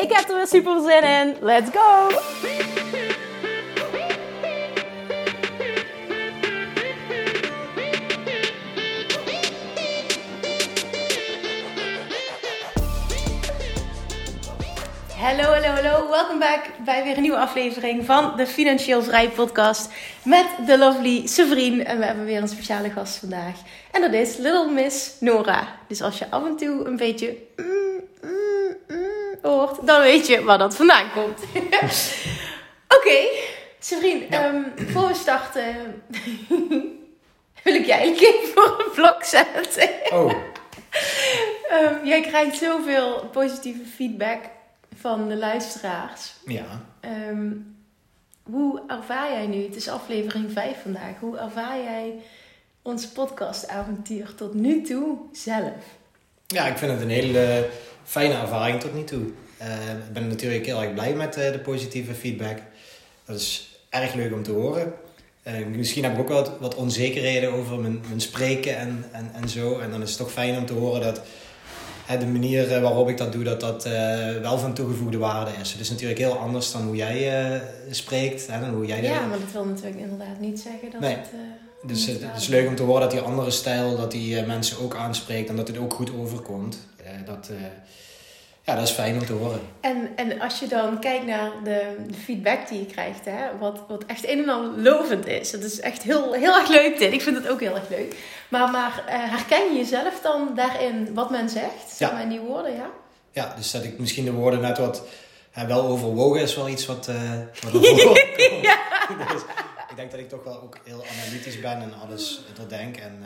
Ik heb er weer super zin in. Let's go! Hallo, hallo, hallo. Welkom back bij weer een nieuwe aflevering van de Financieel Vrij podcast met de lovely Severine. En we hebben weer een speciale gast vandaag. En dat is Little Miss Nora. Dus als je af en toe een beetje mm hoort, dan weet je waar dat vandaan komt. Oké, okay. Severine, ehm, voor we starten wil ik jij even voor een vlog zetten. Oh. um, jij krijgt zoveel positieve feedback van de luisteraars. Ja. Um, hoe ervaar jij nu, het is aflevering 5 vandaag, hoe ervaar jij ons podcastavontuur tot nu toe zelf? Ja, ik vind het een hele fijne ervaring tot nu toe. Uh, ik ben natuurlijk heel erg blij met uh, de positieve feedback. Dat is erg leuk om te horen. Uh, misschien heb ik ook wat, wat onzekerheden over mijn, mijn spreken en, en, en zo. En dan is het toch fijn om te horen dat de manier eh, waarop ik dat doe, dat dat eh, wel van toegevoegde waarde is. Het is natuurlijk heel anders dan hoe jij spreekt. Hè, dan hoe jij ja, maar dat wil natuurlijk inderdaad niet zeggen dat nee. het... dus het is leuk om te horen dat die andere stijl, dat die mensen ook aanspreekt en dat het ook goed overkomt. dat, ja, dat is fijn om te horen. En, en als je dan kijkt naar de, feedback die je krijgt, hè, wat, wat echt een en al lovend is. Dat is echt heel, heel erg leuk dit. Ik vind het ook heel erg leuk. Maar, maar herken je jezelf dan daarin wat men zegt? Zeg maar in die woorden, ja? Ja, dus dat ik misschien de woorden net wat wel overwogen is wel iets wat, uh, wat ja. dus ik denk dat ik toch wel ook heel analytisch ben en alles doordenk. En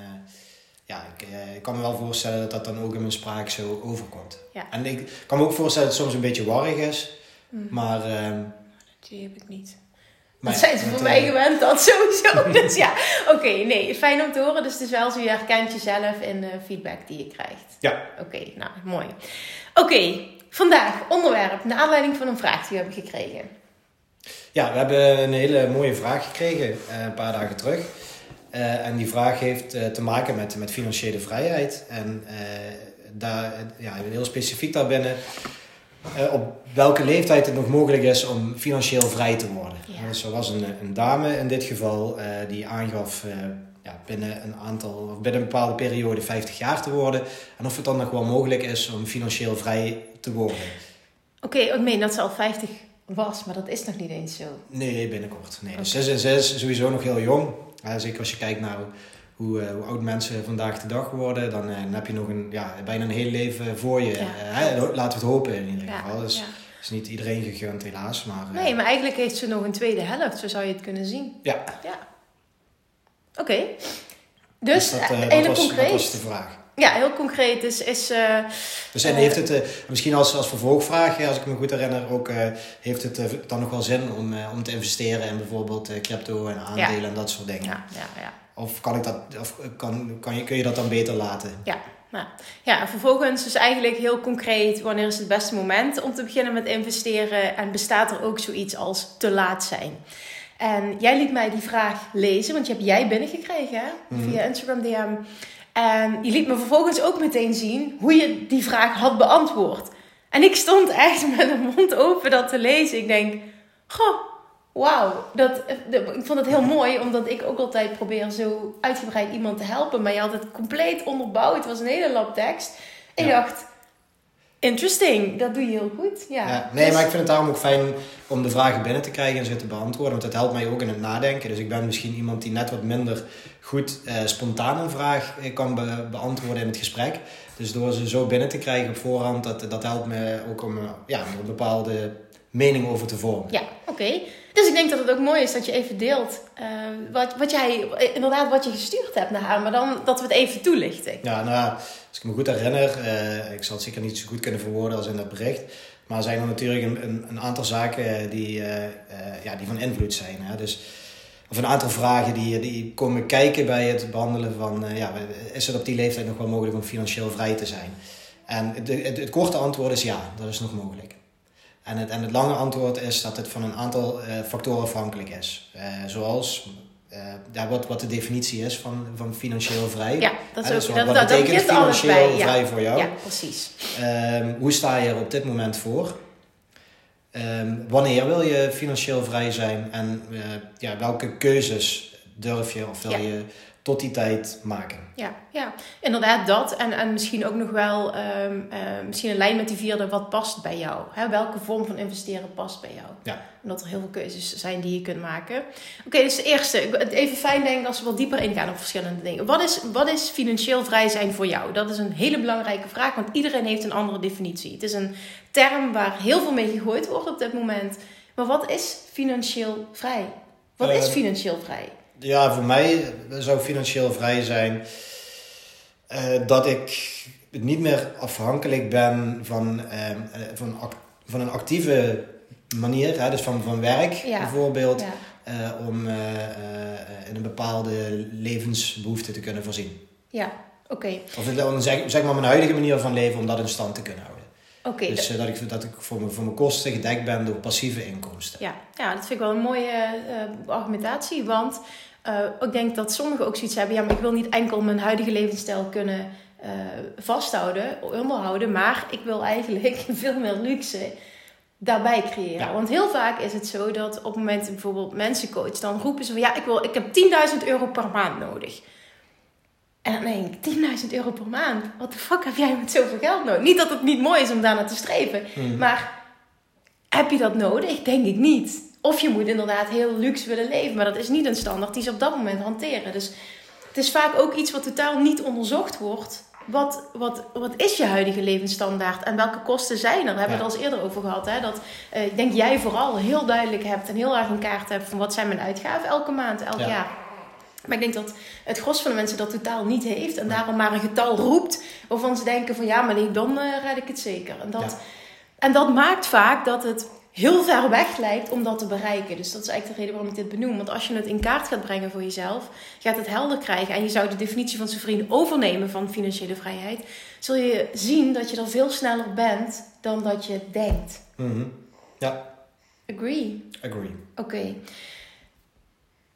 ja, ik, ik, kan me wel voorstellen dat dat dan ook in mijn spraak zo overkomt. Ja. En ik kan me ook voorstellen dat het soms een beetje warrig is. Mm. Maar... Uh, die heb ik niet. Dat zijn ze voor mij gewend, dat sowieso. dus ja, oké, nee, fijn om te horen. Dus het is wel zo, je herkent jezelf in de feedback die je krijgt. Ja. Oké, nou, mooi. Oké, vandaag onderwerp, naar aanleiding van een vraag die we hebben gekregen. Ja, we hebben een hele mooie vraag gekregen uh, een paar dagen terug. Uh, en die vraag heeft uh, te maken met, met financiële vrijheid. En daar, ja, heel specifiek daarbinnen op welke leeftijd het nog mogelijk is om financieel vrij te worden. Ja. Dus er was een, een dame in dit geval die aangaf ja, binnen een aantal, of binnen een bepaalde periode 50 jaar te worden. En of het dan nog wel mogelijk is om financieel vrij te worden. Oké, okay, ik meen dat ze al 50 was, maar dat is nog niet eens zo. Nee, binnenkort. Nee, dus ze, is, ze is sowieso nog heel jong. zeker als je kijkt naar hoe, uh, hoe oud mensen vandaag de dag worden, dan, uh, dan heb je nog een, ja, bijna een heel leven voor je. Ja. Laten we het hopen in ieder geval. Ja, dus ja. is niet iedereen gegund helaas. Maar, nee, maar eigenlijk heeft ze nog een tweede helft, zo zou je het kunnen zien. Ja. ja. Oké. Okay. Dus, dus dat, hele was, concreet. Dat was de vraag. Ja, heel concreet is... is dus en heeft het, misschien als, als vervolgvraag, als ik me goed herinner, ook heeft het dan nog wel zin om, om te investeren in bijvoorbeeld crypto en aandelen en dat soort dingen? Ja, ja, ja. Of, kan ik dat, of kan, kan je, kun je dat dan beter laten? Ja, nou, ja, vervolgens dus eigenlijk heel concreet, wanneer is het beste moment om te beginnen met investeren en bestaat er ook zoiets als te laat zijn? En jij liet mij die vraag lezen, want je hebt jij binnengekregen hè? Mhm. via Instagram DM. En je liet me vervolgens ook meteen zien hoe je die vraag had beantwoord. En ik stond echt met een mond open dat te lezen. Ik denk, goh, Wauw, dat, ik vond het heel mooi, omdat ik ook altijd probeer zo uitgebreid iemand te helpen. Maar je had het compleet onderbouwd. Het was een hele lap tekst. Ik dacht, interesting, dat doe je heel goed. Ja. ja nee, dus maar ik vind het daarom ook fijn om de vragen binnen te krijgen en ze te beantwoorden. Want dat helpt mij ook in het nadenken. Dus ik ben misschien iemand die net wat minder goed uh, spontaan een vraag eh, kan beantwoorden in het gesprek. Dus door ze zo binnen te krijgen op voorhand, dat, dat helpt me ook om uh, ja, een bepaalde mening over te vormen. Ja, oké. Dus ik denk dat het ook mooi is dat je even deelt uh, wat, wat jij, inderdaad, wat je gestuurd hebt naar haar, maar dan dat we het even toelichten. Ja, nou, als ik me goed herinner, uh, ik zal het zeker niet zo goed kunnen verwoorden als in dat bericht, Maar zijn er natuurlijk een, een, een aantal zaken die, ja, die van invloed zijn. Hè? Dus, of een aantal vragen die, die komen kijken bij het behandelen van... ja, is het op die leeftijd nog wel mogelijk om financieel vrij te zijn? En het, het, het korte antwoord is ja, dat is nog mogelijk. En het, en het lange antwoord is dat het van een aantal factoren afhankelijk is. zoals uh, ja, wat, wat de definitie is van, van financieel vrij. Ja, dat is dus wat, dat, wat dat, betekent financieel vrij voor jou? Ja, precies. Um, hoe sta je er op dit moment voor? Um, wanneer wil je financieel vrij zijn? En ja, welke keuzes durf je of wil ja. je tot die tijd maken. Ja, ja. inderdaad dat. En, en misschien ook nog wel um, uh, misschien een lijn met die vierde. Wat past bij jou? Hè? Welke vorm van investeren past bij jou? Ja. Omdat er heel veel keuzes zijn die je kunt maken. Oké, dus de eerste. Even fijn denk als we wat dieper ingaan op verschillende dingen. Wat is, wat is financieel vrij zijn voor jou? Dat is een hele belangrijke vraag. Want iedereen heeft een andere definitie. Het is een term waar heel veel mee gegooid wordt op dit moment. Maar wat is financieel vrij? Wat uh, is financieel vrij? Ja, voor mij zou financieel vrij zijn uh, dat ik niet meer afhankelijk ben van, uh, van, van een actieve manier, hè, dus van, van werk ja. bijvoorbeeld, ja. om in een bepaalde levensbehoefte te kunnen voorzien. Ja, oké. Okay. Of zeg, zeg maar mijn huidige manier van leven om dat in stand te kunnen houden. Okay, dus dat, ik, dat ik voor, mijn, voor mijn kosten gedekt ben door passieve inkomsten. Ja, ja dat vind ik wel een mooie uh, argumentatie. Want uh, ik denk dat sommigen ook zoiets hebben. Ja, maar ik wil niet enkel mijn huidige levensstijl kunnen uh, vasthouden, onderhouden. Maar ik wil eigenlijk veel meer luxe daarbij creëren. Ja. Want heel vaak is het zo dat op het moment bijvoorbeeld mensen coach, dan roepen ze van ja, ik, wil, ik heb 10.000 euro per maand nodig. En dan denk ik, 10.000 euro per maand? Wat de fuck heb jij met zoveel geld nodig? Niet dat het niet mooi is om daarna te streven, mm. maar heb je dat nodig? Denk ik niet. Of je moet inderdaad heel luxe willen leven, maar dat is niet een standaard die ze op dat moment hanteren. Dus het is vaak ook iets wat totaal niet onderzocht wordt. Wat, wat, wat is je huidige levensstandaard en welke kosten zijn er? Daar hebben we het al eens eerder over gehad. Hè? Dat uh, ik denk jij vooral heel duidelijk hebt en heel erg in kaart hebt van wat zijn mijn uitgaven elke maand, elk Ja. jaar. Maar ik denk dat het gros van de mensen dat totaal niet heeft. En daarom maar een getal roept waarvan ze denken van ja, maar nee, dan uh, red ik het zeker. En dat, Ja. en dat maakt vaak dat het heel ver weg lijkt om dat te bereiken. Dus dat is eigenlijk de reden waarom ik dit benoem. Want als je het in kaart gaat brengen voor jezelf, gaat het helder krijgen. En je zou de definitie van zijn vrienden overnemen van financiële vrijheid. Zul je zien dat je er veel sneller bent dan dat je denkt. Mhm. Ja, Agree. agree. Oké.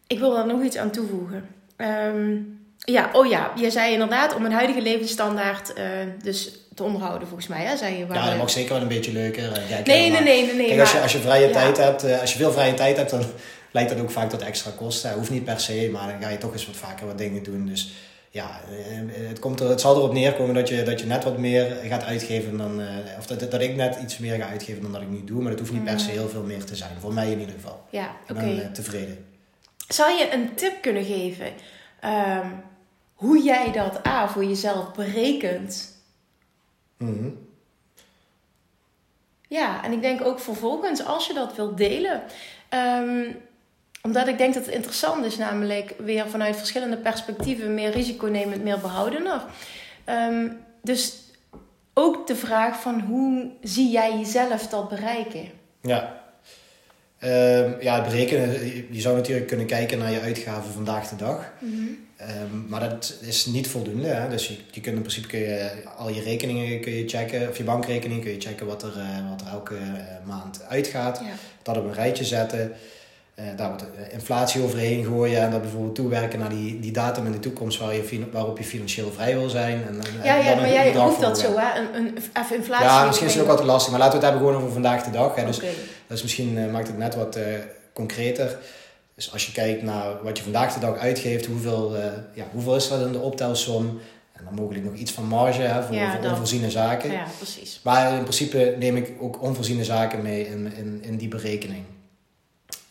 Ik wil daar nog iets aan toevoegen. Ehm, ja, oh ja, je zei inderdaad om een huidige levensstandaard eh, dus te onderhouden, volgens mij. Hè? Zei je, waar Ja, dat mag zeker wel een beetje leuker. eh, Nee, nee, nee, nee, nee. Kijk, als je, als je vrije ja. tijd hebt, eh, als je veel vrije tijd hebt, dan leidt dat ook vaak tot extra kosten. Hoeft niet per se, maar dan ga je toch eens wat vaker wat dingen doen. Dus ja, eh, het, komt er, het zal erop neerkomen dat je, dat je net wat meer gaat uitgeven dan. eh, of dat, dat ik net iets meer ga uitgeven dan dat ik nu doe. Maar dat hoeft niet per se heel veel meer te zijn. Voor mij in ieder geval. Ja, Ik oké. ben eh, tevreden. Zou je een tip kunnen geven ehm, hoe jij dat A voor jezelf berekent? Mhm. Ja, en ik denk ook vervolgens, als je dat wilt delen. ehm, omdat ik denk dat het interessant is, namelijk weer vanuit verschillende perspectieven, meer risiconemend, meer behoudener. Ehm, dus ook de vraag van hoe zie jij jezelf dat bereiken? Ja. Ehm, ja, het berekenen. je- zou natuurlijk kunnen kijken naar je uitgaven vandaag de dag. Ehm, maar dat is niet voldoende. Hè? Dus je, je kunt in principe kun je al je rekeningen kun je checken, of je bankrekening kun je checken wat er, eh, wat er elke eh, maand uitgaat. Ja. Dat op een rijtje zetten. Eh, daar wat eh, inflatie overheen gooien en dat bijvoorbeeld toewerken naar die, die datum in de toekomst waar je, waarop je financieel vrij wil zijn. En, en- Ja, ja maar jij voor dat zo, hè? Een, een, even inflatie. Ja, misschien is het ook altijd lastig, maar laten we het hebben gewoon over vandaag de dag. Hè? Dus dat is misschien eh, maakt het net wat concreter. Dus als je kijkt naar wat je vandaag de dag uitgeeft, hoeveel, ja, hoeveel is dat in de optelsom? En dan mogelijk nog iets van marge hè, voor, Ja, voor onvoorziene zaken. Ja, precies. Maar in principe neem ik ook onvoorziene zaken mee in, in, in die berekening.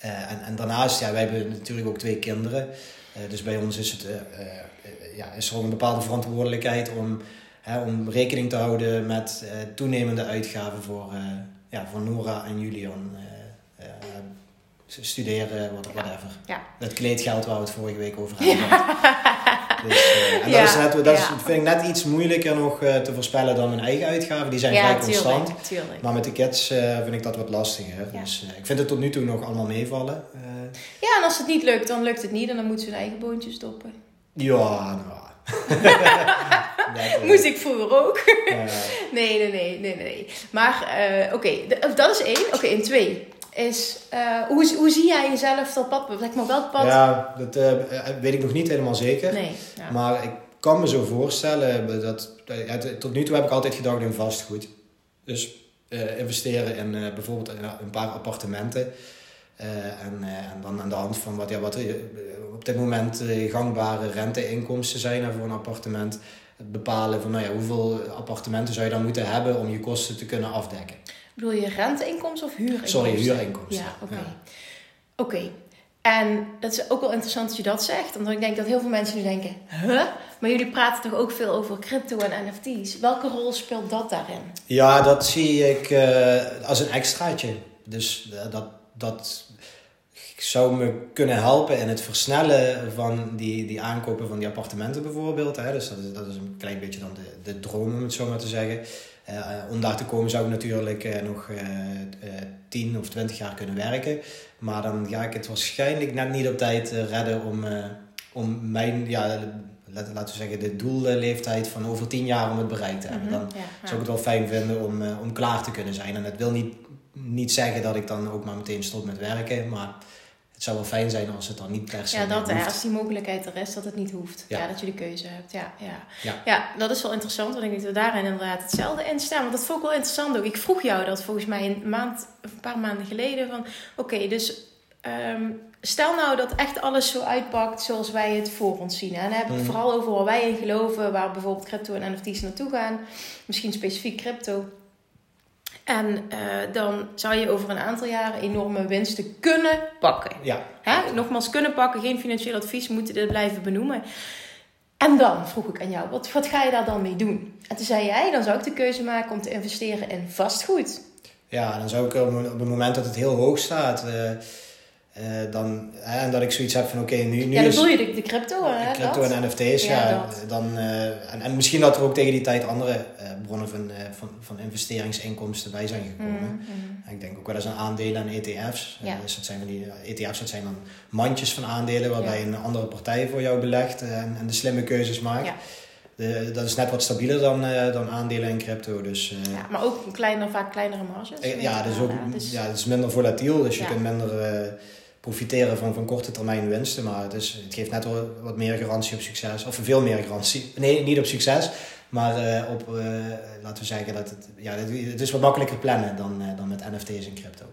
Eh, en, en daarnaast, ja, wij hebben natuurlijk ook twee kinderen. Eh, dus bij ons is, het, eh, ja, is er ook een bepaalde verantwoordelijkheid om, hè, om rekening te houden met toenemende uitgaven voor, ja, voor Nora en Julian. studeren, wat- whatever. Ja. Het kleedgeld waar we het vorige week over hadden. Dus, uh, en Ja, dat, is net, dat is, vind ik net iets moeilijker nog eh, te voorspellen dan mijn eigen uitgaven. Die zijn vrij constant. tuurlijk, tuurlijk. Maar met de kids eh, vind ik dat wat lastiger. Dus eh, ik vind het tot nu toe nog allemaal meevallen. Eh, Ja, en als het niet lukt, dan lukt het niet. En dan moeten ze hun eigen boontje stoppen. ja, nou. Eh, Moest ik vroeger ook. eh, Nee, nee, nee, nee, nee. Maar eh, oké, dat is één. Oké, en twee is, eh, hoe, hoe zie jij jezelf dat pad? Zeg maar welk pad? ja, dat eh, weet ik nog niet helemaal zeker. Nee. Ja. Maar ik kan me zo voorstellen dat ja, tot nu toe heb ik altijd gedacht in vastgoed. Dus eh, investeren in eh, bijvoorbeeld een, een paar appartementen. Eh, en, eh, en dan aan de hand van wat, ja, wat eh, op dit moment eh, gangbare renteinkomsten zijn voor een appartement. Bepalen van nou ja, hoeveel appartementen zou je dan moeten hebben om je kosten te kunnen afdekken. Bedoel je renteinkomsten of huurinkomsten? Sorry, huurinkomsten. Ja, oké. Ja. Oké. En dat is ook wel interessant dat je dat zegt. Omdat ik denk dat heel veel mensen nu denken... Huh? Maar jullie praten toch ook veel over crypto en NFT's. Welke rol speelt dat daarin? Ja, dat zie ik eh, als een extraatje. Dus eh, dat, dat zou me kunnen helpen in het versnellen van die, die aankopen van die appartementen bijvoorbeeld. Hè. Dus dat is, dat is een klein beetje dan de, de droom, om het zo maar te zeggen. Eh, om daar te komen zou ik natuurlijk eh, nog eh eh, 10 of 20 jaar kunnen werken. Maar dan ga ik het waarschijnlijk net niet op tijd redden om, om mijn, ja, laten laten we zeggen, de doelleeftijd van over 10 jaar om het bereikt te hebben. Dan, Mhm, ja, ja. zou ik het wel fijn vinden om, om klaar te kunnen zijn. En het wil niet, niet zeggen dat ik dan ook maar meteen stop met werken. Maar het zou wel fijn zijn als het dan niet per se Ja, dat, hè, als die mogelijkheid er is, dat het niet hoeft. Ja, Ja. dat je de keuze hebt. Ja, ja. Ja. ja, dat is wel interessant. Want ik denk dat we daarin inderdaad hetzelfde in staan. Want dat vond ik wel interessant ook. Ik vroeg jou dat volgens mij een maand een paar maanden geleden. Van oké, dus ehm, stel nou dat echt alles zo uitpakt zoals wij het voor ons zien. hè. En dan heb ik Mhm. vooral over waar wij in geloven. Waar bijvoorbeeld crypto en NFT's naartoe gaan. Misschien specifiek crypto. En eh, dan zou je over een aantal jaren enorme winsten kunnen pakken. Ja, Hè? Nogmaals, kunnen pakken, geen financieel advies, moeten dit blijven benoemen. En dan vroeg ik aan jou, wat, wat ga je daar dan mee doen? En toen zei jij, dan zou ik de keuze maken om te investeren in vastgoed. ja, dan zou ik op op het moment dat het heel hoog staat... eh, eh, dan, hè, en dat ik zoiets heb van oké, nu, nu ja, dan is... je de, de crypto, hè? Crypto dat? en NFT's, Ja, dan, eh, en, en misschien dat er ook tegen die tijd andere eh, bronnen van, van, van investeringsinkomsten bij zijn gekomen. Mhm, mhm. En Ik denk ook wel eens aan aandelen en ETF's. Ja. Dus dat zijn van die, ETF's dat zijn dan mandjes van aandelen waarbij Ja. een andere partij voor jou belegt en, en de slimme keuzes maakt. De, dat is net wat stabieler dan, dan aandelen en crypto. Dus Ja, maar ook kleiner, vaak kleinere marges. ja, dus ook, dus- ja, het is minder volatiel, dus je kunt minder profiteren van, van korte termijn winsten. Maar het, is, het geeft net wel wat meer garantie op succes. Of veel meer garantie. Nee, niet op succes. Maar eh, op, eh, laten we zeggen, dat het, ja, het, is wat makkelijker plannen dan, eh, dan met NFT's en crypto.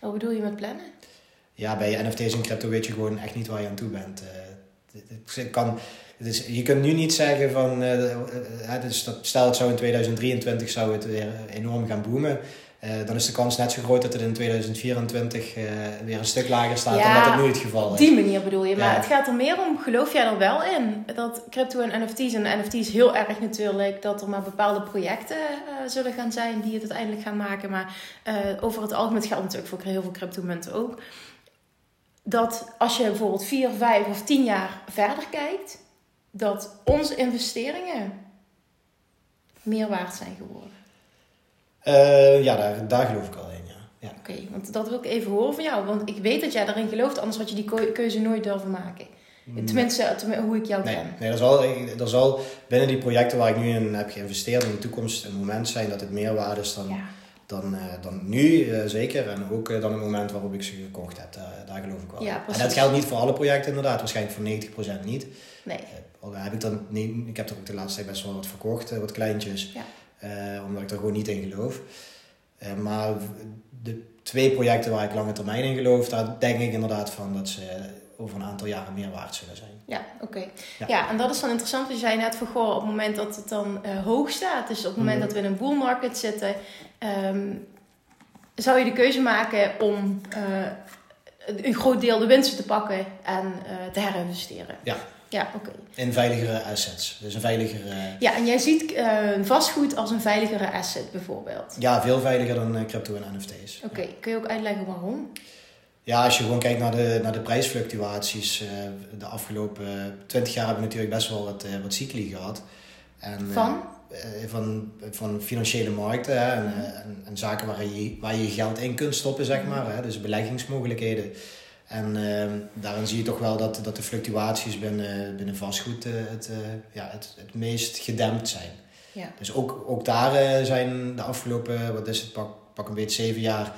Wat bedoel je met plannen? Ja, bij NFT's en crypto weet je gewoon echt niet waar je aan toe bent. Het- kan, het is, je kunt nu niet zeggen van, dus dat, stel het zou in 2023 zou het weer enorm gaan boomen. Eh, dan is de kans net zo groot dat het in 2024 eh, weer een stuk lager staat Ja, dan dat het nu het geval Op is. die manier bedoel je. Maar Ja. het gaat er meer om, geloof jij er wel in? Dat crypto en NFT's, en NFT's heel erg natuurlijk, dat er maar bepaalde projecten eh, zullen gaan zijn die het uiteindelijk gaan maken. Maar over het algemeen het geldt natuurlijk voor heel veel cryptomunten ook. Dat als je bijvoorbeeld vier, vijf of tien jaar verder kijkt, dat onze investeringen meer waard zijn geworden. Eh, ja, daar, daar geloof ik al in, ja. ja. Oké, want dat wil ik even horen van jou. Want ik weet dat jij daarin gelooft, anders had je die keu- keuze nooit durven maken. Tenminste, tenmin- hoe ik jou Nee, ken. nee er, zal, er zal binnen die projecten waar ik nu in heb geïnvesteerd in de toekomst een moment zijn dat het meer waard is dan, Ja. dan, eh, dan nu, eh, zeker. En ook dan het moment waarop ik ze gekocht heb. Daar, daar geloof ik wel Ja. En dat geldt niet voor alle projecten inderdaad. Waarschijnlijk voor 90% niet. Nee. Al heb ik, dan niet, ik heb er ook de laatste tijd best wel wat verkocht, wat kleintjes. Ja. Eh, omdat ik er gewoon niet in geloof. Eh, maar de twee projecten waar ik lange termijn in geloof, daar denk ik inderdaad van dat ze over een aantal jaren meer waard zullen zijn. Ja, oké. Ja. Ja. en dat is dan interessant. Je zei net van, goh, op het moment dat het dan eh, hoog staat, dus op het moment Mhm. dat we in een bull market zitten, ehm, zou je de keuze maken om een groot deel de winsten te pakken en te herinvesteren. Ja. Ja, oké. In veiligere assets. Dus een veiligere, Ja, en jij ziet eh, vastgoed als een veiligere asset bijvoorbeeld. ja, veel veiliger dan eh, crypto en NFT's. Oké, kun je ook uitleggen waarom? Ja, als je gewoon kijkt naar de, naar de prijsfluctuaties. Uh, de afgelopen twintig jaar hebben we natuurlijk best wel wat, uh, wat cycli gehad. En, van? van, van financiële markten hè, en, en, en, zaken waar je, waar je geld in kunt stoppen, zeg maar. Hè, dus beleggingsmogelijkheden. En uh, daarin zie je toch wel dat, dat de fluctuaties binnen, binnen vastgoed uh, het, uh, ja, het, het meest gedempt zijn. Ja. Dus ook, ook daar uh, zijn de afgelopen, wat is het, pak, pak een beetje zeven jaar,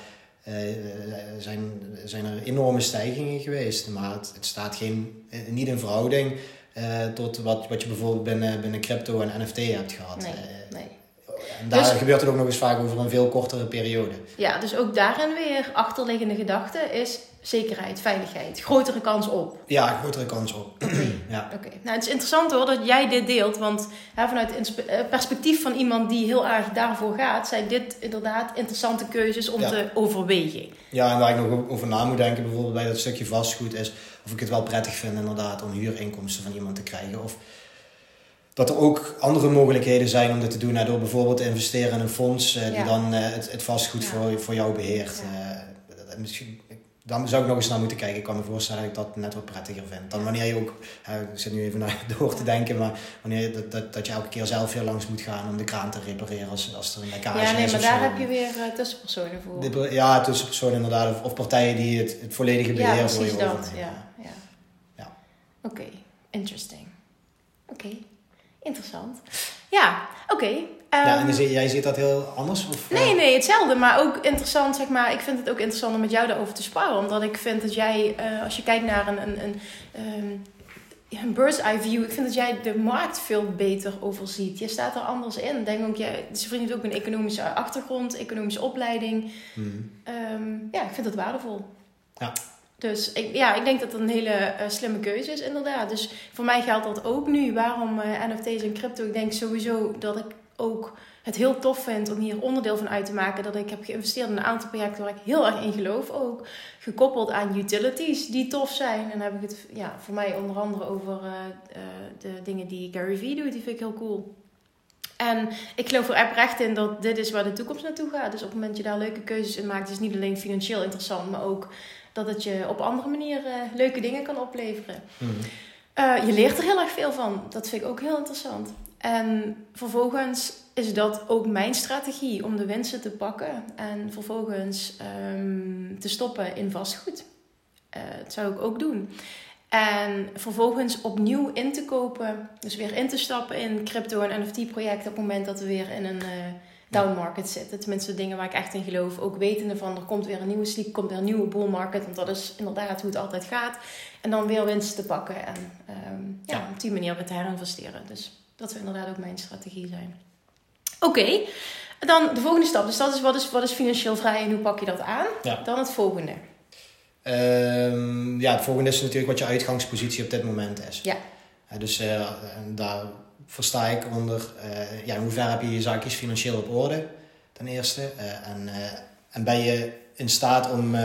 zijn, zijn er enorme stijgingen geweest. Maar het, het staat geen, niet in verhouding tot wat, wat je bijvoorbeeld binnen, binnen crypto en NFT hebt gehad. Nee, nee. En daar dus, gebeurt het ook nog eens vaak over een veel kortere periode. Ja, dus ook daarin weer achterliggende gedachte is zekerheid, veiligheid, grotere kans op. Ja, grotere kans op. ja. Oké, nou het is interessant hoor dat jij dit deelt, want hè, vanuit het eh, perspectief van iemand die heel erg daarvoor gaat, zijn dit inderdaad interessante keuzes om te overwegen. Ja, en waar ik nog over na moet denken, bijvoorbeeld bij dat stukje vastgoed, is of ik het wel prettig vind inderdaad om huurinkomsten van iemand te krijgen. Of dat er ook andere mogelijkheden zijn om dit te doen. Nou, door bijvoorbeeld te investeren in een fonds uh, die dan uh, het, het, vastgoed voor, voor jou beheert. Uh, misschien dan zou ik nog eens naar moeten kijken. Ik kan me voorstellen dat ik dat net wat prettiger vind. Dan wanneer je ook, ik zit nu even naar door te denken, maar wanneer dat, dat, dat je elke keer zelf heel langs moet gaan om de kraan te repareren als, als er een lekkage is. Ja, nee, maar daar heb je weer tussenpersonen voor. ja, tussenpersonen inderdaad. Of, partijen die het, het volledige beheer ja, voor je dat. overnemen. Ja, ja. ja. Oké, interesting. Oké, interessant. Ja, oké ja, en ehm, jij ziet dat heel anders? Of, nee, nee, hetzelfde. Maar ook interessant, zeg maar. Ik vind het ook interessant om met jou daarover te sparren. Omdat ik vind dat jij, uh, als je kijkt naar een, een, een, um, een bird's eye view, ik vind dat jij de markt veel beter overziet. Je staat er anders in. Denk ook, jij, zijn vriend heeft ook een economische achtergrond, economische opleiding. Hmm. Um, ja, ik vind dat waardevol. Ja. Dus ik, ja, ik denk dat dat een hele uh, slimme keuze is, inderdaad. Dus voor mij geldt dat ook nu. Waarom uh, NFT's en crypto? Ik denk sowieso dat ik ook het heel tof vind om hier onderdeel van uit te maken. Dat ik heb geïnvesteerd in een aantal projecten waar ik heel erg in geloof ook. Gekoppeld aan utilities die tof zijn. En dan heb ik het ja, voor mij onder andere over uh, de dingen die Gary Vee doet. Die vind ik heel cool. En ik geloof er oprecht in dat dit is waar de toekomst naartoe gaat. Dus op het moment dat je daar leuke keuzes in maakt, is het niet alleen financieel interessant, maar ook dat het je op andere manieren leuke dingen kan opleveren. Mm. Uh, je leert er heel erg veel van. Dat vind ik ook heel interessant. En vervolgens is dat ook mijn strategie om de winsten te pakken en vervolgens um, te stoppen in vastgoed. Uh, dat zou ik ook doen. En vervolgens opnieuw in te kopen, dus weer in te stappen in crypto en NFT-projecten op het moment dat we weer in een uh, down market zitten. Tenminste, dingen waar ik echt in geloof. Ook wetende van er komt weer een nieuwe sleep, komt weer een nieuwe bull market, want dat is inderdaad hoe het altijd gaat. En dan weer winst te pakken en um, ja, ja, op die manier weer te herinvesteren. Dus dat zou inderdaad ook mijn strategie zijn. Oké, dan de volgende stap. Dus dat is wat, is wat is financieel vrij en hoe pak je dat aan? Dan het volgende. Um, ja, het volgende is natuurlijk wat je uitgangspositie op dit moment is. Ja. Uh, dus uh, daar versta ik onder, uh, ja, in hoeverre heb je je zaakjes financieel op orde, ten eerste. en, en ben je in staat om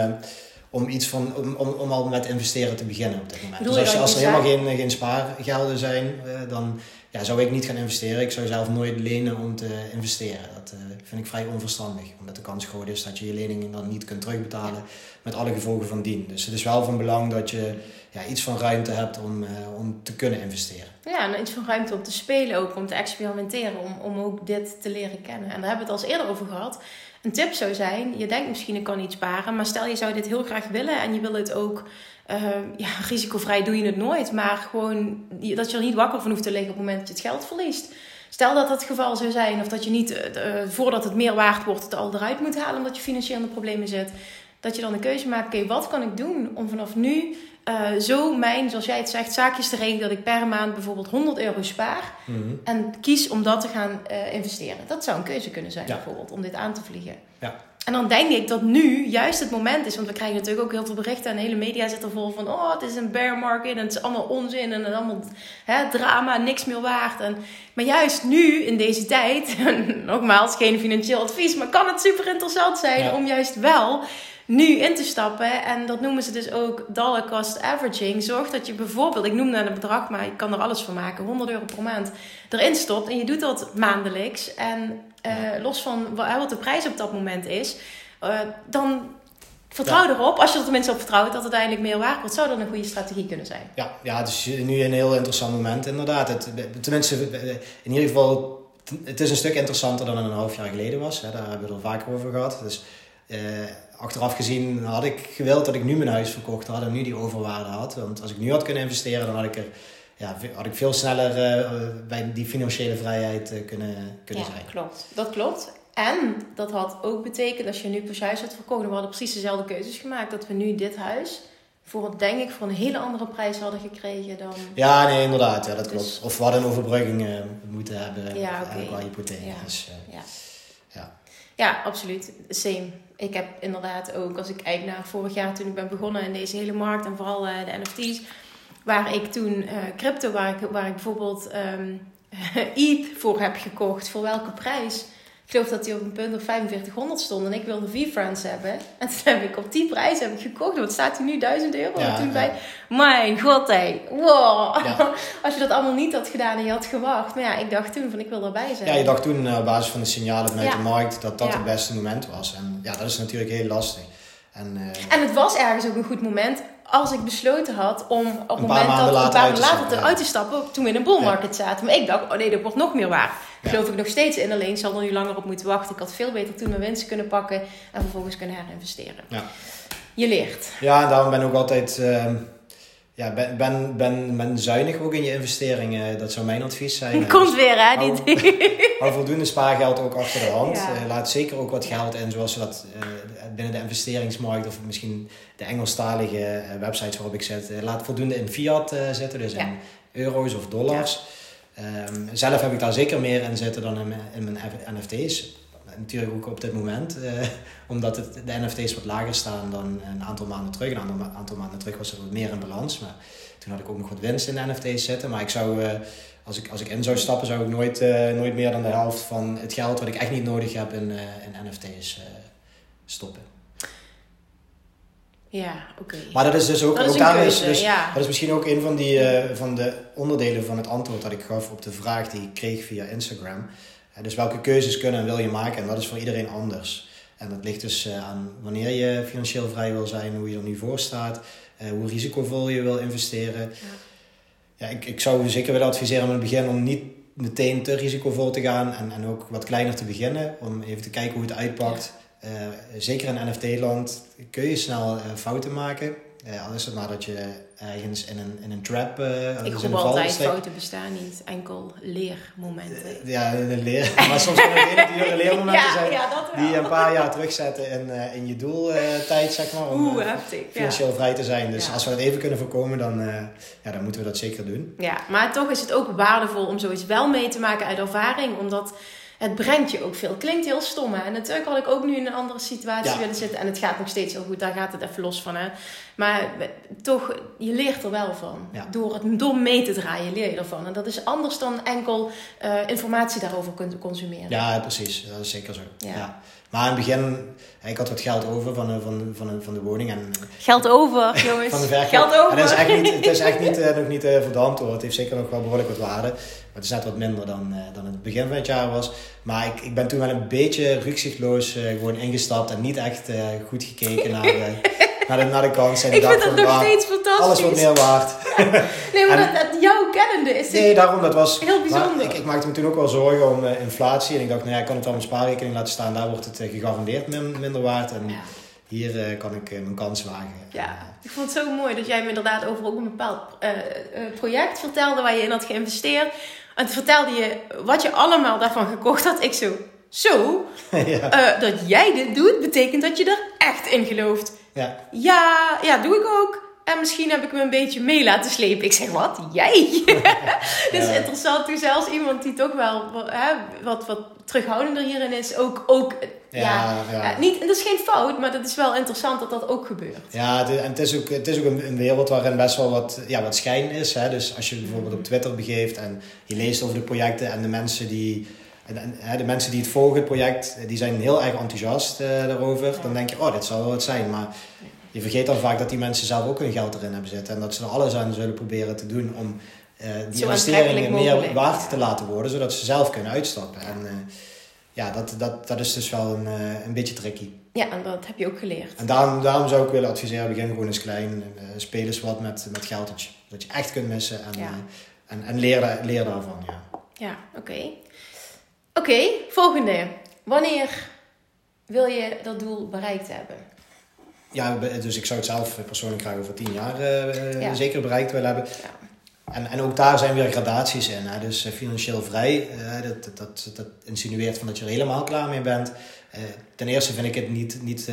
om, iets van, om, om, om al met investeren te beginnen op dit moment. dus als, als er helemaal geen, geen spaargelden zijn, dan ja, zou ik niet gaan investeren. Ik zou zelf nooit lenen om te investeren. Dat uh, vind ik vrij onverstandig. Omdat de kans groot is dat je je leningen dan niet kunt terugbetalen. Met alle gevolgen van dien. Dus het is wel van belang dat je ja, iets van ruimte hebt om, uh, om te kunnen investeren. Ja, en iets van ruimte om te spelen ook. Om te experimenteren. Om, om ook dit te leren kennen. En daar hebben we het al eerder over gehad. Een tip zou zijn, je denkt misschien ik kan niet sparen. Maar stel je zou dit heel graag willen. En je wil het ook uh, ja, risicovrij doe je het nooit. Maar gewoon dat je er niet wakker van hoeft te liggen op het moment dat je het geld verliest. Stel dat dat het geval zou zijn, of dat je niet uh, voordat het meer waard wordt, het al eruit moet halen omdat je financieel in de problemen zit. Dat je dan de keuze maakt: oké, wat kan ik doen om vanaf nu uh, zo mijn, zoals jij het zegt, zaakjes te regelen dat ik per maand bijvoorbeeld 100 euro spaar. Mhm. En kies om dat te gaan uh, investeren. Dat zou een keuze kunnen zijn, bijvoorbeeld, om dit aan te vliegen. Ja. En dan denk ik dat nu juist het moment is. Want we krijgen natuurlijk ook heel veel berichten. En de hele media zit er vol van. Oh, het is een bear market. En het is allemaal onzin. En allemaal hè, drama. Niks meer waard. En, maar juist nu, in deze tijd. nogmaals, geen financieel advies. Maar kan het super interessant zijn om juist wel nu in te stappen. En dat noemen ze dus ook dollar cost averaging. Zorg dat je bijvoorbeeld, ik noem naar een bedrag, maar ik kan er alles van maken, 100 euro per maand erin stopt. En je doet dat maandelijks. En uh, los van wat de prijs op dat moment is, uh, dan Vertrouw erop, als je er tenminste op vertrouwt dat het uiteindelijk meer waard wordt, zou dat een goede strategie kunnen zijn. Ja, ja het is nu een heel interessant moment inderdaad. Het, tenminste, in ieder geval, het is een stuk interessanter dan een half jaar geleden was. Daar hebben we het al vaker over gehad. Dus eh, achteraf gezien had ik gewild dat ik nu mijn huis verkocht had en nu die overwaarde had. Want als ik nu had kunnen investeren, dan had ik er ja, had ik veel sneller uh, bij die financiële vrijheid uh, kunnen, kunnen ja, zijn. klopt. Dat klopt. En dat had ook betekend, als je nu huis had verkocht, we hadden precies dezelfde keuzes gemaakt, dat we nu dit huis voor, denk ik, voor een hele andere prijs hadden gekregen dan... Ja, nee, inderdaad. Ja, dat dus... klopt. Of we hadden een overbrugging uh, moeten hebben ja, okay. qua hypotheek. Ja. Dus, ja. ja. Ja, absoluut. Same. Ik heb inderdaad ook, als ik kijk naar vorig jaar toen ik ben begonnen in deze hele markt en vooral uh, de NFT's, waar ik toen uh, crypto, waar ik, waar ik bijvoorbeeld um, ETH voor heb gekocht, voor welke prijs? Ik geloof dat die op een punt of 4500 stond en ik wilde V-Friends hebben. En toen heb ik op die prijs heb ik gekocht. Wat staat hij nu? 1000 euro? Ja, toen ja. bij. Mijn god, hé. Wow. Ja. Als je dat allemaal niet had gedaan en je had gewacht. Maar ja, ik dacht toen van ik wil erbij zijn. Ja, je dacht toen uh, op basis van de signalen vanuit de markt dat dat het beste moment was. En ja, dat is natuurlijk heel lastig. En, uh, en het was ergens ook een goed moment als ik besloten had om op het moment dat een paar maanden later te uit te stappen, toen we in een bull market zaten. Maar ik dacht, oh nee, dat wordt nog meer waar. Ja. Geloof ik nog steeds in, alleen zal er nu langer op moeten wachten. Ik had veel beter toen mijn winst kunnen pakken en vervolgens kunnen herinvesteren. Ja. Je leert. Ja, daarom ben ik ook altijd uh, ja, ben, ben, ben, ben zuinig ook in je investeringen. Dat zou mijn advies zijn. Komt dus weer, hè? Hou, voldoende spaargeld ook achter de hand. Ja. Uh, laat zeker ook wat geld in, zoals dat uh, binnen de investeringsmarkt of misschien de Engelstalige websites waarop ik zit. laat voldoende in fiat zitten, dus in euro's of dollars. Um, zelf heb ik daar zeker meer in zitten dan in mijn, in mijn NFT's. Natuurlijk ook op dit moment, uh, omdat het, de NFT's wat lager staan dan een aantal maanden terug. Een aantal, maanden terug was er wat meer in balans, maar toen had ik ook nog wat winst in de NFT's zitten. Maar ik zou, uh, als, ik, als ik in zou stappen, zou ik nooit, uh, nooit meer dan de helft van het geld wat ik echt niet nodig heb in, in NFT's stoppen. Ja, oké. Okay. Maar dat is dus ook, dat ook is daar keuze, is, dus, ja. dat is misschien ook een van, die, uh, van de onderdelen van het antwoord dat ik gaf op de vraag die ik kreeg via Instagram. Uh, dus welke keuzes kunnen en wil je maken? En dat is voor iedereen anders. En dat ligt dus uh, aan wanneer je financieel vrij wil zijn, hoe je er nu voor staat, hoe risicovol je wil investeren. Ja. ja, ik, ik zou zeker willen adviseren om in het begin om niet meteen te risicovol te gaan en, en ook wat kleiner te beginnen. Om even te kijken hoe het uitpakt. Ja. Uh, zeker in NFT-land kun je snel uh, fouten maken. Uh, al is het maar dat je ergens in een, in een trap. ik roep altijd: fouten bestaan niet, enkel leermomenten. ja, leer. Maar soms kunnen het hele dure leermomenten ja, zijn. Ja, die je een paar jaar terugzetten in, in je doeltijd, zeg maar. Om Oeh, heftig, financieel vrij te zijn. Dus als we dat even kunnen voorkomen, dan, ja, dan moeten we dat zeker doen. Ja, maar toch is het ook waardevol om zoiets wel mee te maken uit ervaring, omdat het brengt je ook veel. Klinkt heel stom, hè? En natuurlijk had ik ook nu in een andere situatie Ja. willen zitten. En het gaat nog steeds heel goed, daar gaat het even los van, hè? Maar toch, je leert er wel van. Ja. Door, het, door mee te draaien leer je ervan. En dat is anders dan enkel eh, informatie daarover kunt consumeren. Ja, precies. Dat is zeker zo. Ja. Ja. Maar in het begin, ik had wat geld over van, de- van, de- van, de- van de woning. En Geld over, jongens. van de verkoop. Geld over. En dat is echt niet, het is echt niet, eh, nog niet eh, verdampt hoor. Het heeft zeker nog wel behoorlijk wat waarde. Maar het is net wat minder dan, eh, dan het begin van het jaar was. Maar ik, ik ben toen wel een beetje rukzichtloos eh, gewoon ingestapt. En niet echt eh, goed gekeken naar, naar, de, naar de kansen. En Ik vind dat nog "Ah, steeds fantastisch. Alles wordt meer waard. Nee, maar En- dat, dat jouw kennende is Nee, daarom, dat was... heel bijzonder. Ik, ik maakte me toen ook wel zorgen om eh, inflatie. En ik dacht, nou ja, ik kan het wel mijn spaarrekening laten staan. Daar wordt het eh, gegarandeerd min- minder waard. En Ja. hier eh, kan ik mijn kans wagen. Ja, ik vond het zo mooi dat jij me inderdaad over ook een bepaald project vertelde waar je in had geïnvesteerd. En toen vertelde je wat je allemaal daarvan gekocht had. Ik zo, zo, ja. dat jij dit doet, betekent dat je er echt in gelooft. Ja. Ja, ja, doe ik ook. En misschien heb ik me een beetje mee laten slepen. Ik zeg, wat? Jij? Is Ja. interessant. Toen zelfs iemand die toch wel hè, wat, wat terughoudender hierin is, ook, ook ja, Ja, ja. niet, en dat is geen fout, maar dat is wel interessant dat dat ook gebeurt. Ja, het is, en het is ook, het is ook een, een wereld waarin best wel wat, ja, wat schijn is. Hè? Dus als je bijvoorbeeld op Twitter begeeft en je leest over de projecten en de mensen die, en, en, hè, de mensen die het volgen, het project, die zijn heel erg enthousiast eh, daarover. Dan denk je, oh, dit zal wel wat zijn. Maar je vergeet dan vaak dat die mensen zelf ook hun geld erin hebben zitten. En dat ze er alles aan zullen proberen te doen om eh, die Zo investeringen meer waard te laten worden, zodat ze zelf kunnen uitstappen. En, eh, ja, dat, dat, dat is dus wel een, uh, een beetje tricky. Ja, en dat heb je ook geleerd. En daarom, daarom zou ik willen adviseren, begin gewoon eens klein. Uh, speel eens wat met, met geld dat je, dat je echt kunt missen. En, ja. en, en leer, leer daarvan, ja. Ja, oké. Oké, volgende. Wanneer wil je dat doel bereikt hebben? Ja, dus ik zou het zelf persoonlijk graag over tien jaar uh, zeker bereikt willen hebben. Ja. En, en ook daar zijn weer gradaties in. Hè? Dus uh, financieel vrij, uh, dat, dat, dat, insinueert van dat je er helemaal klaar mee bent. ten eerste vind ik het niet, niet,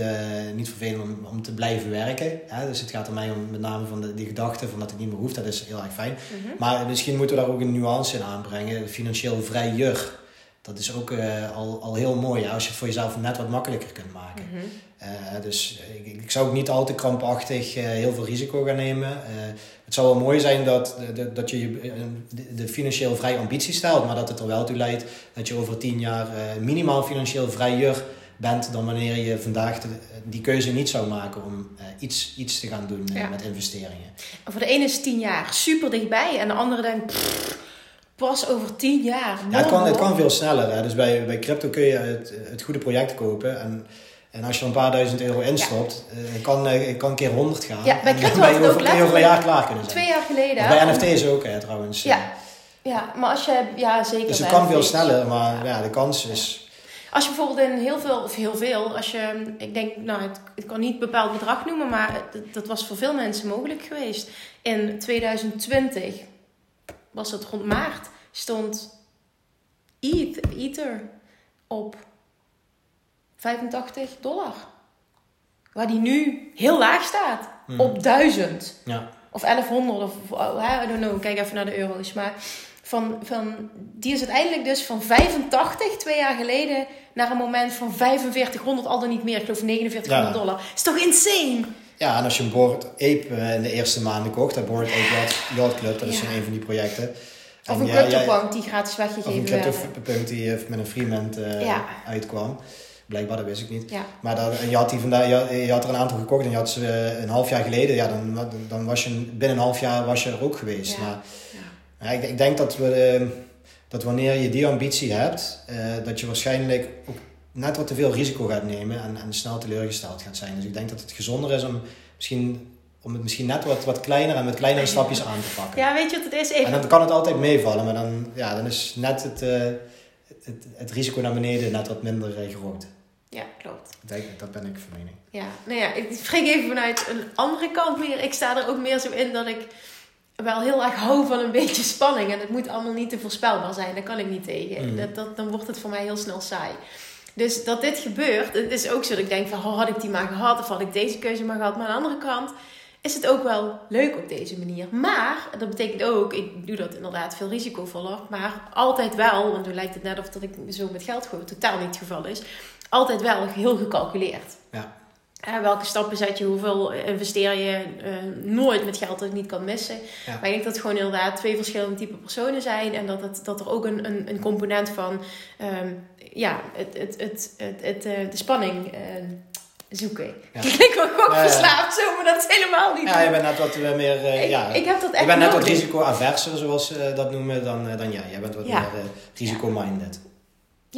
niet vervelend om, om te blijven werken. Hè? Dus het gaat er mij om met name van de, die gedachte van dat het niet meer hoeft. Dat is heel erg fijn. Mhm. Maar misschien moeten we daar ook een nuance in aanbrengen. Financieel vrijer dat is ook uh, al, al heel mooi als je het voor jezelf net wat makkelijker kunt maken. Mm -hmm. dus ik, ik, zou ook niet al te krampachtig uh, heel veel risico gaan nemen. het zou wel mooi zijn dat, dat, dat je de, de, financieel vrij ambitie stelt, maar dat het er wel toe leidt dat je over tien jaar minimaal financieel vrijer bent dan wanneer je vandaag de, die keuze niet zou maken om iets, iets te gaan doen met investeringen. Voor de ene is tien jaar super dichtbij en de andere denkt pas over tien jaar. Ja, het, kan, het kan veel sneller. Hè. Dus bij, bij crypto kun je het, het goede project kopen. En, en als je een paar duizend euro instopt, ja. uh, kan, uh, kan een keer honderd gaan. Ja, bij crypto ben je over, over een jaar klaar kunnen zijn. Twee jaar geleden. Of bij NFT's ook hè, trouwens. Ja. ja, maar als je... Ja, zeker Dus het kan veel sneller, maar ja. de kans is... Als je bijvoorbeeld in heel veel, of heel veel, als je, ik denk, nou, het, ik kan niet een bepaald bedrag noemen, maar dat, dat was voor veel mensen mogelijk geweest. In 2020 was het rond maart stond Ether op 85 dollar. Waar die nu heel laag staat. Hmm. Op 1000. Ja. Of 1100 of oh, I don't know. Kijk even naar de euro's. Maar van, van, die is uiteindelijk dus van 85 twee jaar geleden naar een moment van 4500 al dan niet meer. Ik geloof 4900 ja. dollar. Is toch insane? Ja, en als je een Board Ape eh, in de eerste maanden kocht, dat Board Ape Yacht, Club, dat is een van die projecten. Of een CryptoPunk die gratis weggegeven werd. Of een CryptoPunk die eh, met een Freement uh, uitkwam. Blijkbaar, dat wist ik niet. Ja. Maar dat, je, had die vandaag, je, je, had er een aantal gekocht en je had ze een half jaar geleden. Ja, dan, dan was je binnen een half jaar was je er ook geweest. Ja. Maar ja. ik, ik, denk dat, we, dat wanneer je die ambitie hebt, uh, dat je waarschijnlijk ook net wat te veel risico gaat nemen en, en snel teleurgesteld gaat zijn. Dus ik denk dat het gezonder is om misschien om het misschien net wat, wat kleiner en met kleinere stapjes aan te pakken. Ja, weet je wat het is? Even... En dan kan het altijd meevallen, maar dan, ja, dan is net het, uh, het, het, risico naar beneden net wat minder uh, groot. Ja, klopt. Dat, dat ben ik van mening. Ja, nou ja, ik spreek even vanuit een andere kant meer. Ik sta er ook meer zo in dat ik wel heel erg hou van een beetje spanning. En het moet allemaal niet te voorspelbaar zijn. Daar kan ik niet tegen. Mm. Dat, dat, dan wordt het voor mij heel snel saai. Dus dat dit gebeurt, het is ook zo dat ik denk van... Oh, had ik die maar gehad of had ik deze keuze maar gehad. Maar aan de andere kant is het ook wel leuk op deze manier. Maar dat betekent ook, ik doe dat inderdaad veel risicovoller, maar altijd wel, want nu lijkt het net of dat ik zo met geld gooi, totaal niet het geval is, altijd wel heel gecalculeerd. Ja. Uh, welke stappen zet je, hoeveel investeer je, uh, nooit met geld dat ik niet kan missen. Maar ik denk dat het gewoon inderdaad twee verschillende type personen zijn. En dat, het, dat er ook een, een, een component van um, ja, het, het, het, het, het, uh, de spanning zoeken. Ja. Ik gewoon ja, verslaafd zo, maar dat is helemaal niet. Ja, je bent net wat meer. Ik, ja, ik heb dat echt. Je bent net wat risicoaverser, zoals ze dat noemen, dan, dan jij. Jij bent wat meer risico-minded.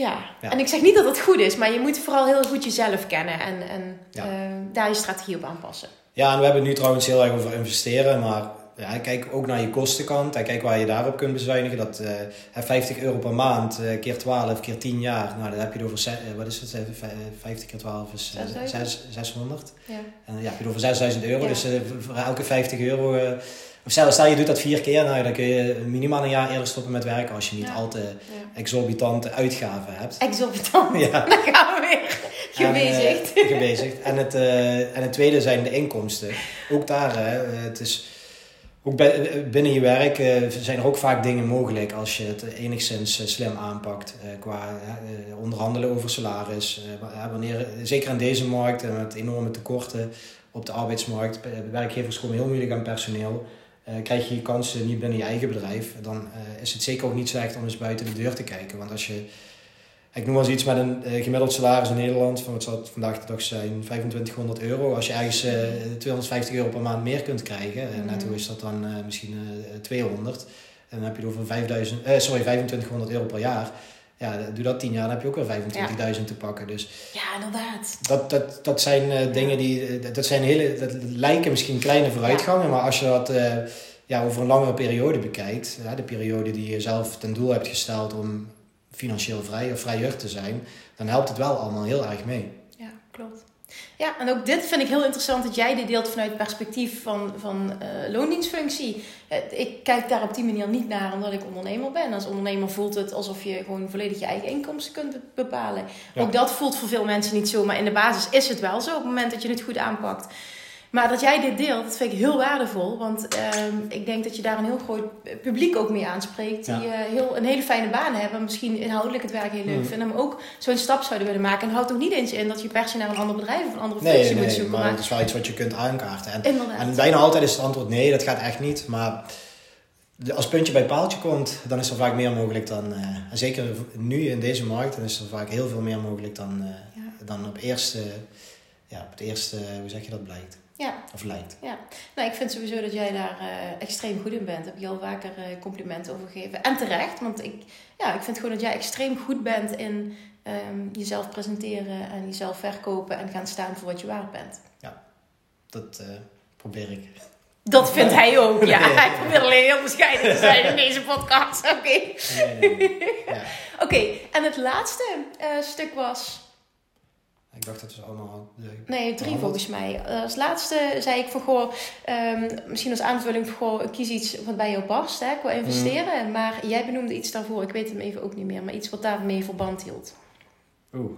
Ja. en ik zeg niet dat het goed is, maar je moet vooral heel goed jezelf kennen en, en daar je strategie op aanpassen. Ja, en we hebben het nu trouwens heel erg over investeren, maar ja, kijk ook naar je kostenkant. En kijk waar je daarop kunt bezuinigen. Dat uh, eh, 50 euro per maand, uh, keer 12, keer 10 jaar. Nou, dan heb je over, uh, wat is het? 50 keer 12 is 600. Ja. En dan heb je het over 6000 euro. Ja. Dus voor elke 50 euro... of stel, stel je doet dat vier keer, nou, dan kun je minimaal een jaar eerder stoppen met werken als je niet ja. al te exorbitante uitgaven hebt. Exorbitant? Ja. Dan gaan we weer gebezigd. En, gebezigd. En, het, en het tweede zijn de inkomsten. Ook daar, het is ook binnen je werk zijn er ook vaak dingen mogelijk als je het enigszins eh, slim aanpakt qua onderhandelen over salaris. wanneer, zeker in deze markt met enorme tekorten op de arbeidsmarkt, werkgevers komen heel moeilijk aan personeel. Krijg je je kansen niet binnen je eigen bedrijf, dan is het zeker ook niet slecht om eens buiten de deur te kijken. Want als je ik noem wel eens iets met een uh, gemiddeld salaris in Nederland van wat zou het vandaag de dag zijn, 2500 euro. Als je ergens uh, 250 euro per maand meer kunt krijgen, en mm. netto is dat dan misschien 200. En dan heb je het over 5000, sorry, 2500 euro per jaar. Ja, doe dat tien jaar, dan heb je ook weer 25.000 te pakken. Dus Ja, inderdaad. dat, dat, dat zijn eh, dingen die, eh, dat zijn hele, dat lijken misschien kleine vooruitgangen, maar als je dat eh, ja, over een langere periode bekijkt, ja, de periode die je zelf ten doel hebt gesteld om financieel vrij of vrijer te zijn, dan helpt het wel allemaal heel erg mee. Ja, klopt. Ja, en ook dit vind ik heel interessant dat jij dit deelt vanuit het perspectief van, van eh, loondienstfunctie. Eh, ik kijk daar op die manier niet naar omdat ik ondernemer ben. Als ondernemer voelt het alsof je gewoon volledig je eigen inkomsten kunt be- bepalen. Ja. Ook dat voelt voor veel mensen niet zo, maar in de basis is het wel zo op het moment dat je het goed aanpakt. Maar dat jij dit deelt, dat vind ik heel waardevol. Want ehm, ik denk dat je daar een heel groot publiek ook mee aanspreekt. Die Ja. eh, heel, een hele fijne baan hebben. Misschien inhoudelijk het werk heel leuk Mm. vinden. Maar ook zo'n stap zouden willen maken. En houdt ook niet eens in dat je per se naar een ander bedrijf of een andere Nee, functie moet nee, zoeken. maar Maar, het is wel iets wat je kunt aankaarten. En, bijna altijd is het antwoord nee, dat gaat echt niet. Maar als puntje bij paaltje komt, dan is er vaak meer mogelijk dan... en zeker nu in deze markt, dan is er vaak heel veel meer mogelijk dan, eh, Ja. dan op, eerste, ja, op het eerste, hoe zeg je dat, blijkt. Ja, Of lijkt. nou, ik vind sowieso dat jij daar eh, extreem goed in bent. Daar heb je al vaker eh, complimenten over gegeven. En terecht, want ik, ja, ik vind gewoon dat jij extreem goed bent in ehm, jezelf presenteren en jezelf verkopen en gaan staan voor wat je waard bent. Dat eh, probeer ik. Dat vindt hij ook, ja. Nee. Hij probeert alleen heel bescheiden te zijn in deze podcast. Oké. Nee, nee, nee. Ja. Oké, en het laatste stuk was... Ik dacht dat we allemaal... Nee, drie volgens mij. Eh, als laatste zei ik van, goh, ehm, misschien als aanvulling van, goh, kies iets wat bij jou past, hè, qua investeren. Maar jij benoemde iets daarvoor, ik weet hem even ook niet meer, maar iets wat daarmee verband hield. Oeh,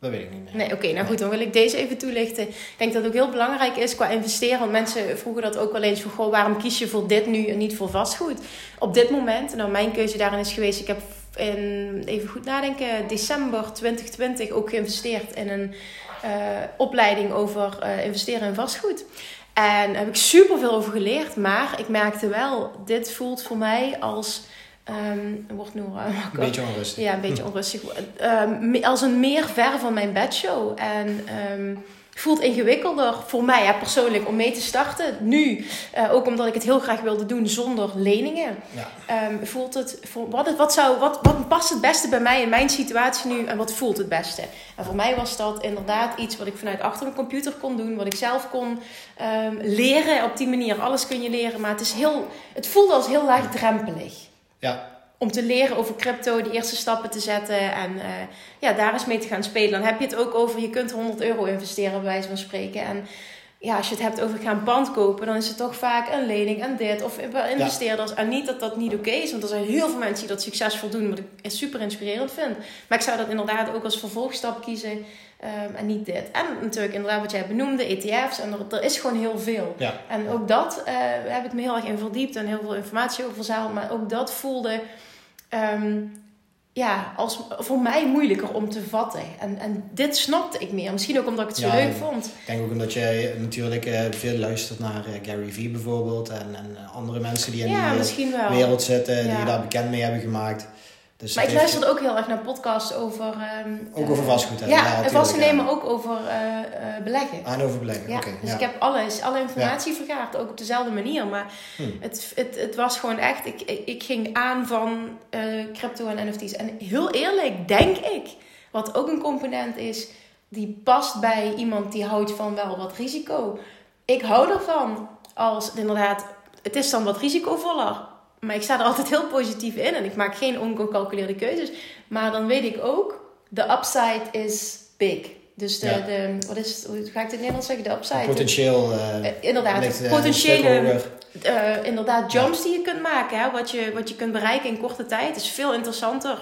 dat weet ik niet meer. Nee, oké, nou goed, dan wil ik deze even toelichten. Ik denk dat het ook heel belangrijk is qua investeren. Want mensen vroegen dat ook wel eens van, goh, waarom kies je voor dit nu en niet voor vastgoed? Op dit moment, nou mijn keuze daarin is geweest, ik heb in, even goed nadenken, december 2020 ook geïnvesteerd in een eh, opleiding over eh, investeren in vastgoed. En daar heb ik super veel over geleerd, maar ik merkte wel, dit voelt voor mij als, ehm wordt nu Een beetje onrustig. ja, een beetje onrustig. Me- als een meer ver van mijn bedshow. En ehm, voelt ingewikkelder voor mij ja, persoonlijk om mee te starten. Nu, eh, ook omdat ik het heel graag wilde doen zonder leningen. Ja. ehm, voelt het, voor, wat, het- wat, zou, wat, wat past het beste bij mij in mijn situatie nu en wat voelt het beste? En voor mij was dat inderdaad iets wat ik vanuit achter mijn computer kon doen, wat ik zelf kon ehm, leren op die manier. Alles kun je leren, maar het, is heel, het voelde als heel laagdrempelig Ja, om te leren over crypto, de eerste stappen te zetten en eh, ja, daar eens mee te gaan spelen. Dan heb je het ook over, je kunt 100 euro investeren bij wijze van spreken. En ja, als je het hebt over ik ga een pand kopen, dan is het toch vaak een lening en dit. Of investeerders. En niet dat dat niet oké is, want er zijn heel veel mensen die dat succesvol doen, wat ik super inspirerend vind. Maar ik zou dat inderdaad ook als vervolgstap kiezen ehm, en niet dit. En natuurlijk inderdaad wat jij benoemde, ETF's. En er, er is gewoon heel veel. ja. En ook dat eh, heb ik me heel erg in verdiept en heel veel informatie over verzameld. Maar ook dat voelde ehm, ja, als voor mij moeilijker om te vatten. En, en dit snapte ik meer. Misschien ook omdat ik het zo leuk vond. Ik denk ook omdat je natuurlijk eh, veel luistert naar eh, Gary Vee bijvoorbeeld. En, en eh, andere mensen die in Ja, die wereld zitten, die je daar bekend mee hebben gemaakt. Dus Maar ik heeft- luisterde ook heel erg naar podcasts over... ehm, Ook over eh, vastgoed, hè? Ja, Ja, en vastgoed ja. maar ook over eh, eh, beleggen. Aan overbeleggen, Ja, oké. dus ik heb alles, alle informatie vergaard, ook op dezelfde manier. Maar Hm. het, het, het was gewoon echt, ik, ik, ging aan van crypto en NFT's. En heel eerlijk, denk ik, wat ook een component is, die past bij iemand die houdt van wel wat risico. Ik hou ervan als inderdaad, het is dan wat risicovoller. Maar ik sta er altijd heel positief in en ik maak geen ongecalculeerde keuzes. Maar dan weet ik ook, de upside is big. Dus de, Ja. de wat is, hoe ga ik het in Nederlands zeggen? De upside. Potentieel eh, Eh, inderdaad, ligt, eh, potentiële inderdaad, jumps die je kunt maken. Hè? Wat, je, wat je kunt bereiken in korte tijd is veel interessanter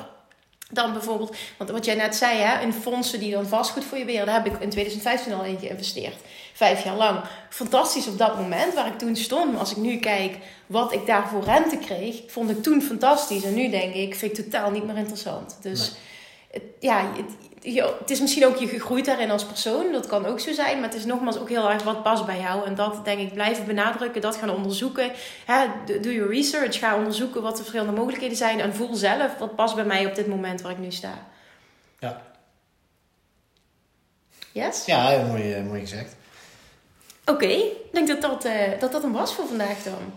dan bijvoorbeeld... Want wat jij net zei, hè, in fondsen die dan vastgoed voor je beheren... daar heb ik in 2015 al in geïnvesteerd. Vijf jaar lang. Fantastisch op dat moment waar ik toen stond. Maar als ik nu kijk wat ik daar voor rente kreeg... vond ik toen fantastisch. En nu denk ik, vind ik totaal niet meer interessant. Dus het, ja, het, je- het is misschien ook je gegroeid daarin als persoon. Dat kan ook zo zijn. Maar het is nogmaals ook heel erg wat past bij jou. En dat denk ik blijven benadrukken. Dat gaan onderzoeken. Hè, doe je research. Ga onderzoeken wat de verschillende mogelijkheden zijn. En voel zelf wat past bij mij op dit moment waar ik nu sta. Ja. Yes? Ja, heel mooi, eh, mooi gezegd. Oké. Ik denk dat dat, eh, dat dat hem was voor vandaag dan.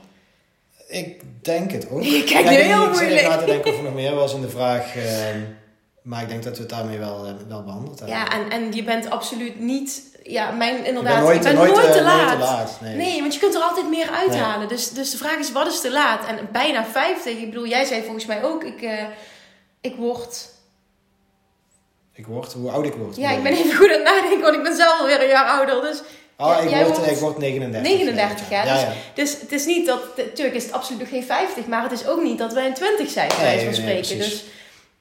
Ik denk het ook. Je kijkt nu ik- heel ik moeilijk. even na te denken of er nog meer was in de vraag. ehm, maar ik denk dat we het daarmee wel, eh, wel behandeld hebben. Ja, en, en je bent absoluut niet... Ja, mijn ik inderdaad... ben nooit, je bent nooit, nooit eh, te nooit laat. te laat. Nee. Nee, want je kunt er altijd meer uithalen. Dus, dus de vraag is, wat is te laat? En bijna 50. Ik bedoel, jij zei volgens mij ook, ik, ik word... Ik word, hoe oud ik word. Ja, ik ben even goed aan het nadenken, want ik ben zelf alweer een jaar ouder. Dus Oh, Ja, ik, jij word, wordt ik word 39. 39, ja. Ja, Dus, ja. dus het is niet dat... Natuurlijk is het absoluut nog geen 50, maar het is ook niet dat wij in 20 zijn, bij wijze van spreken. dus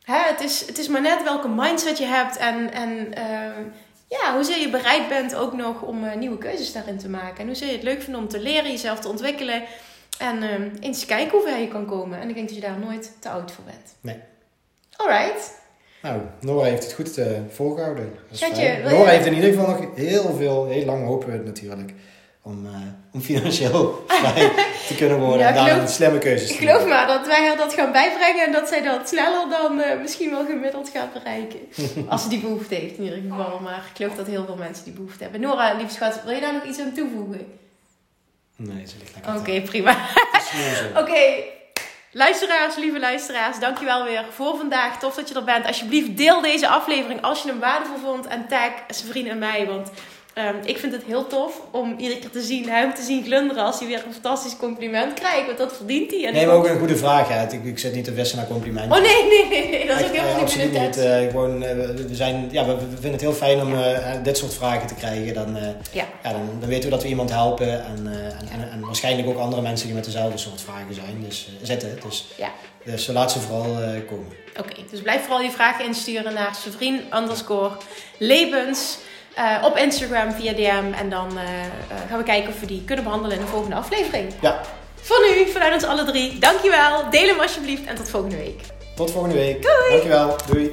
hè, het, is, het is maar net welke mindset je hebt en... en ehm, ja, hoezeer je bereid bent ook nog om eh, nieuwe keuzes daarin te maken. En hoezeer je het leuk vindt om te leren, jezelf te ontwikkelen. En ehm, eens kijken hoe ver je kan komen. En ik denk dat je daar nooit te oud voor bent. Nee. Alright. Nou, Nora heeft het goed volgehouden. Is Schatje, je- Nora heeft in ieder geval nog heel veel, heel lang hopen we het natuurlijk. Om, eh, om financieel vrij te kunnen worden. Ja, en daar geloof- een slimme keuzes Ik te geloof maken. maar dat wij haar dat gaan bijbrengen en dat zij dat sneller dan eh, misschien wel gemiddeld gaat bereiken. Als ze die behoefte heeft in ieder geval. Maar ik geloof dat heel veel mensen die behoefte hebben. Nora, lieve schat, wil je daar nog iets aan toevoegen? Nee, ze ligt lekker Oké, te- prima. snoezen. Luisteraars, lieve luisteraars, dankjewel weer voor vandaag. Tof dat je er bent. Alsjeblieft, deel deze aflevering als je hem waardevol vond. En tag zijn vriend en mij, want ehm, ik vind het heel tof om iedere keer te zien, hem te zien glunderen als hij weer een fantastisch compliment krijgt. Want dat verdient hij. En Nee, ik maar ook- een goede vraag. Hè. Ik, ik zit niet te vissen naar complimenten. Oh nee, nee, nee, nee, dat is ook helemaal eh, niet mijn. Eh, gewoon, eh, we, zijn, ja, we, we vinden het heel fijn om dit soort vragen te krijgen. Dan, Ja. ja, dan, dan weten we dat we iemand helpen. En, en, en, en waarschijnlijk ook andere mensen die met dezelfde soort vragen zijn. Dus zitten. Dus, Ja. dus laat ze vooral komen. Oké, dus blijf vooral je vragen insturen naar Sevrien underscore Lebens eh, op Instagram via DM. En dan eh, eh, gaan we kijken of we die kunnen behandelen in de volgende aflevering. Ja, Voor nu, vanuit ons alle drie, dankjewel. Deel hem alsjeblieft en tot volgende week. tot volgende week. Dankjewel. Doei.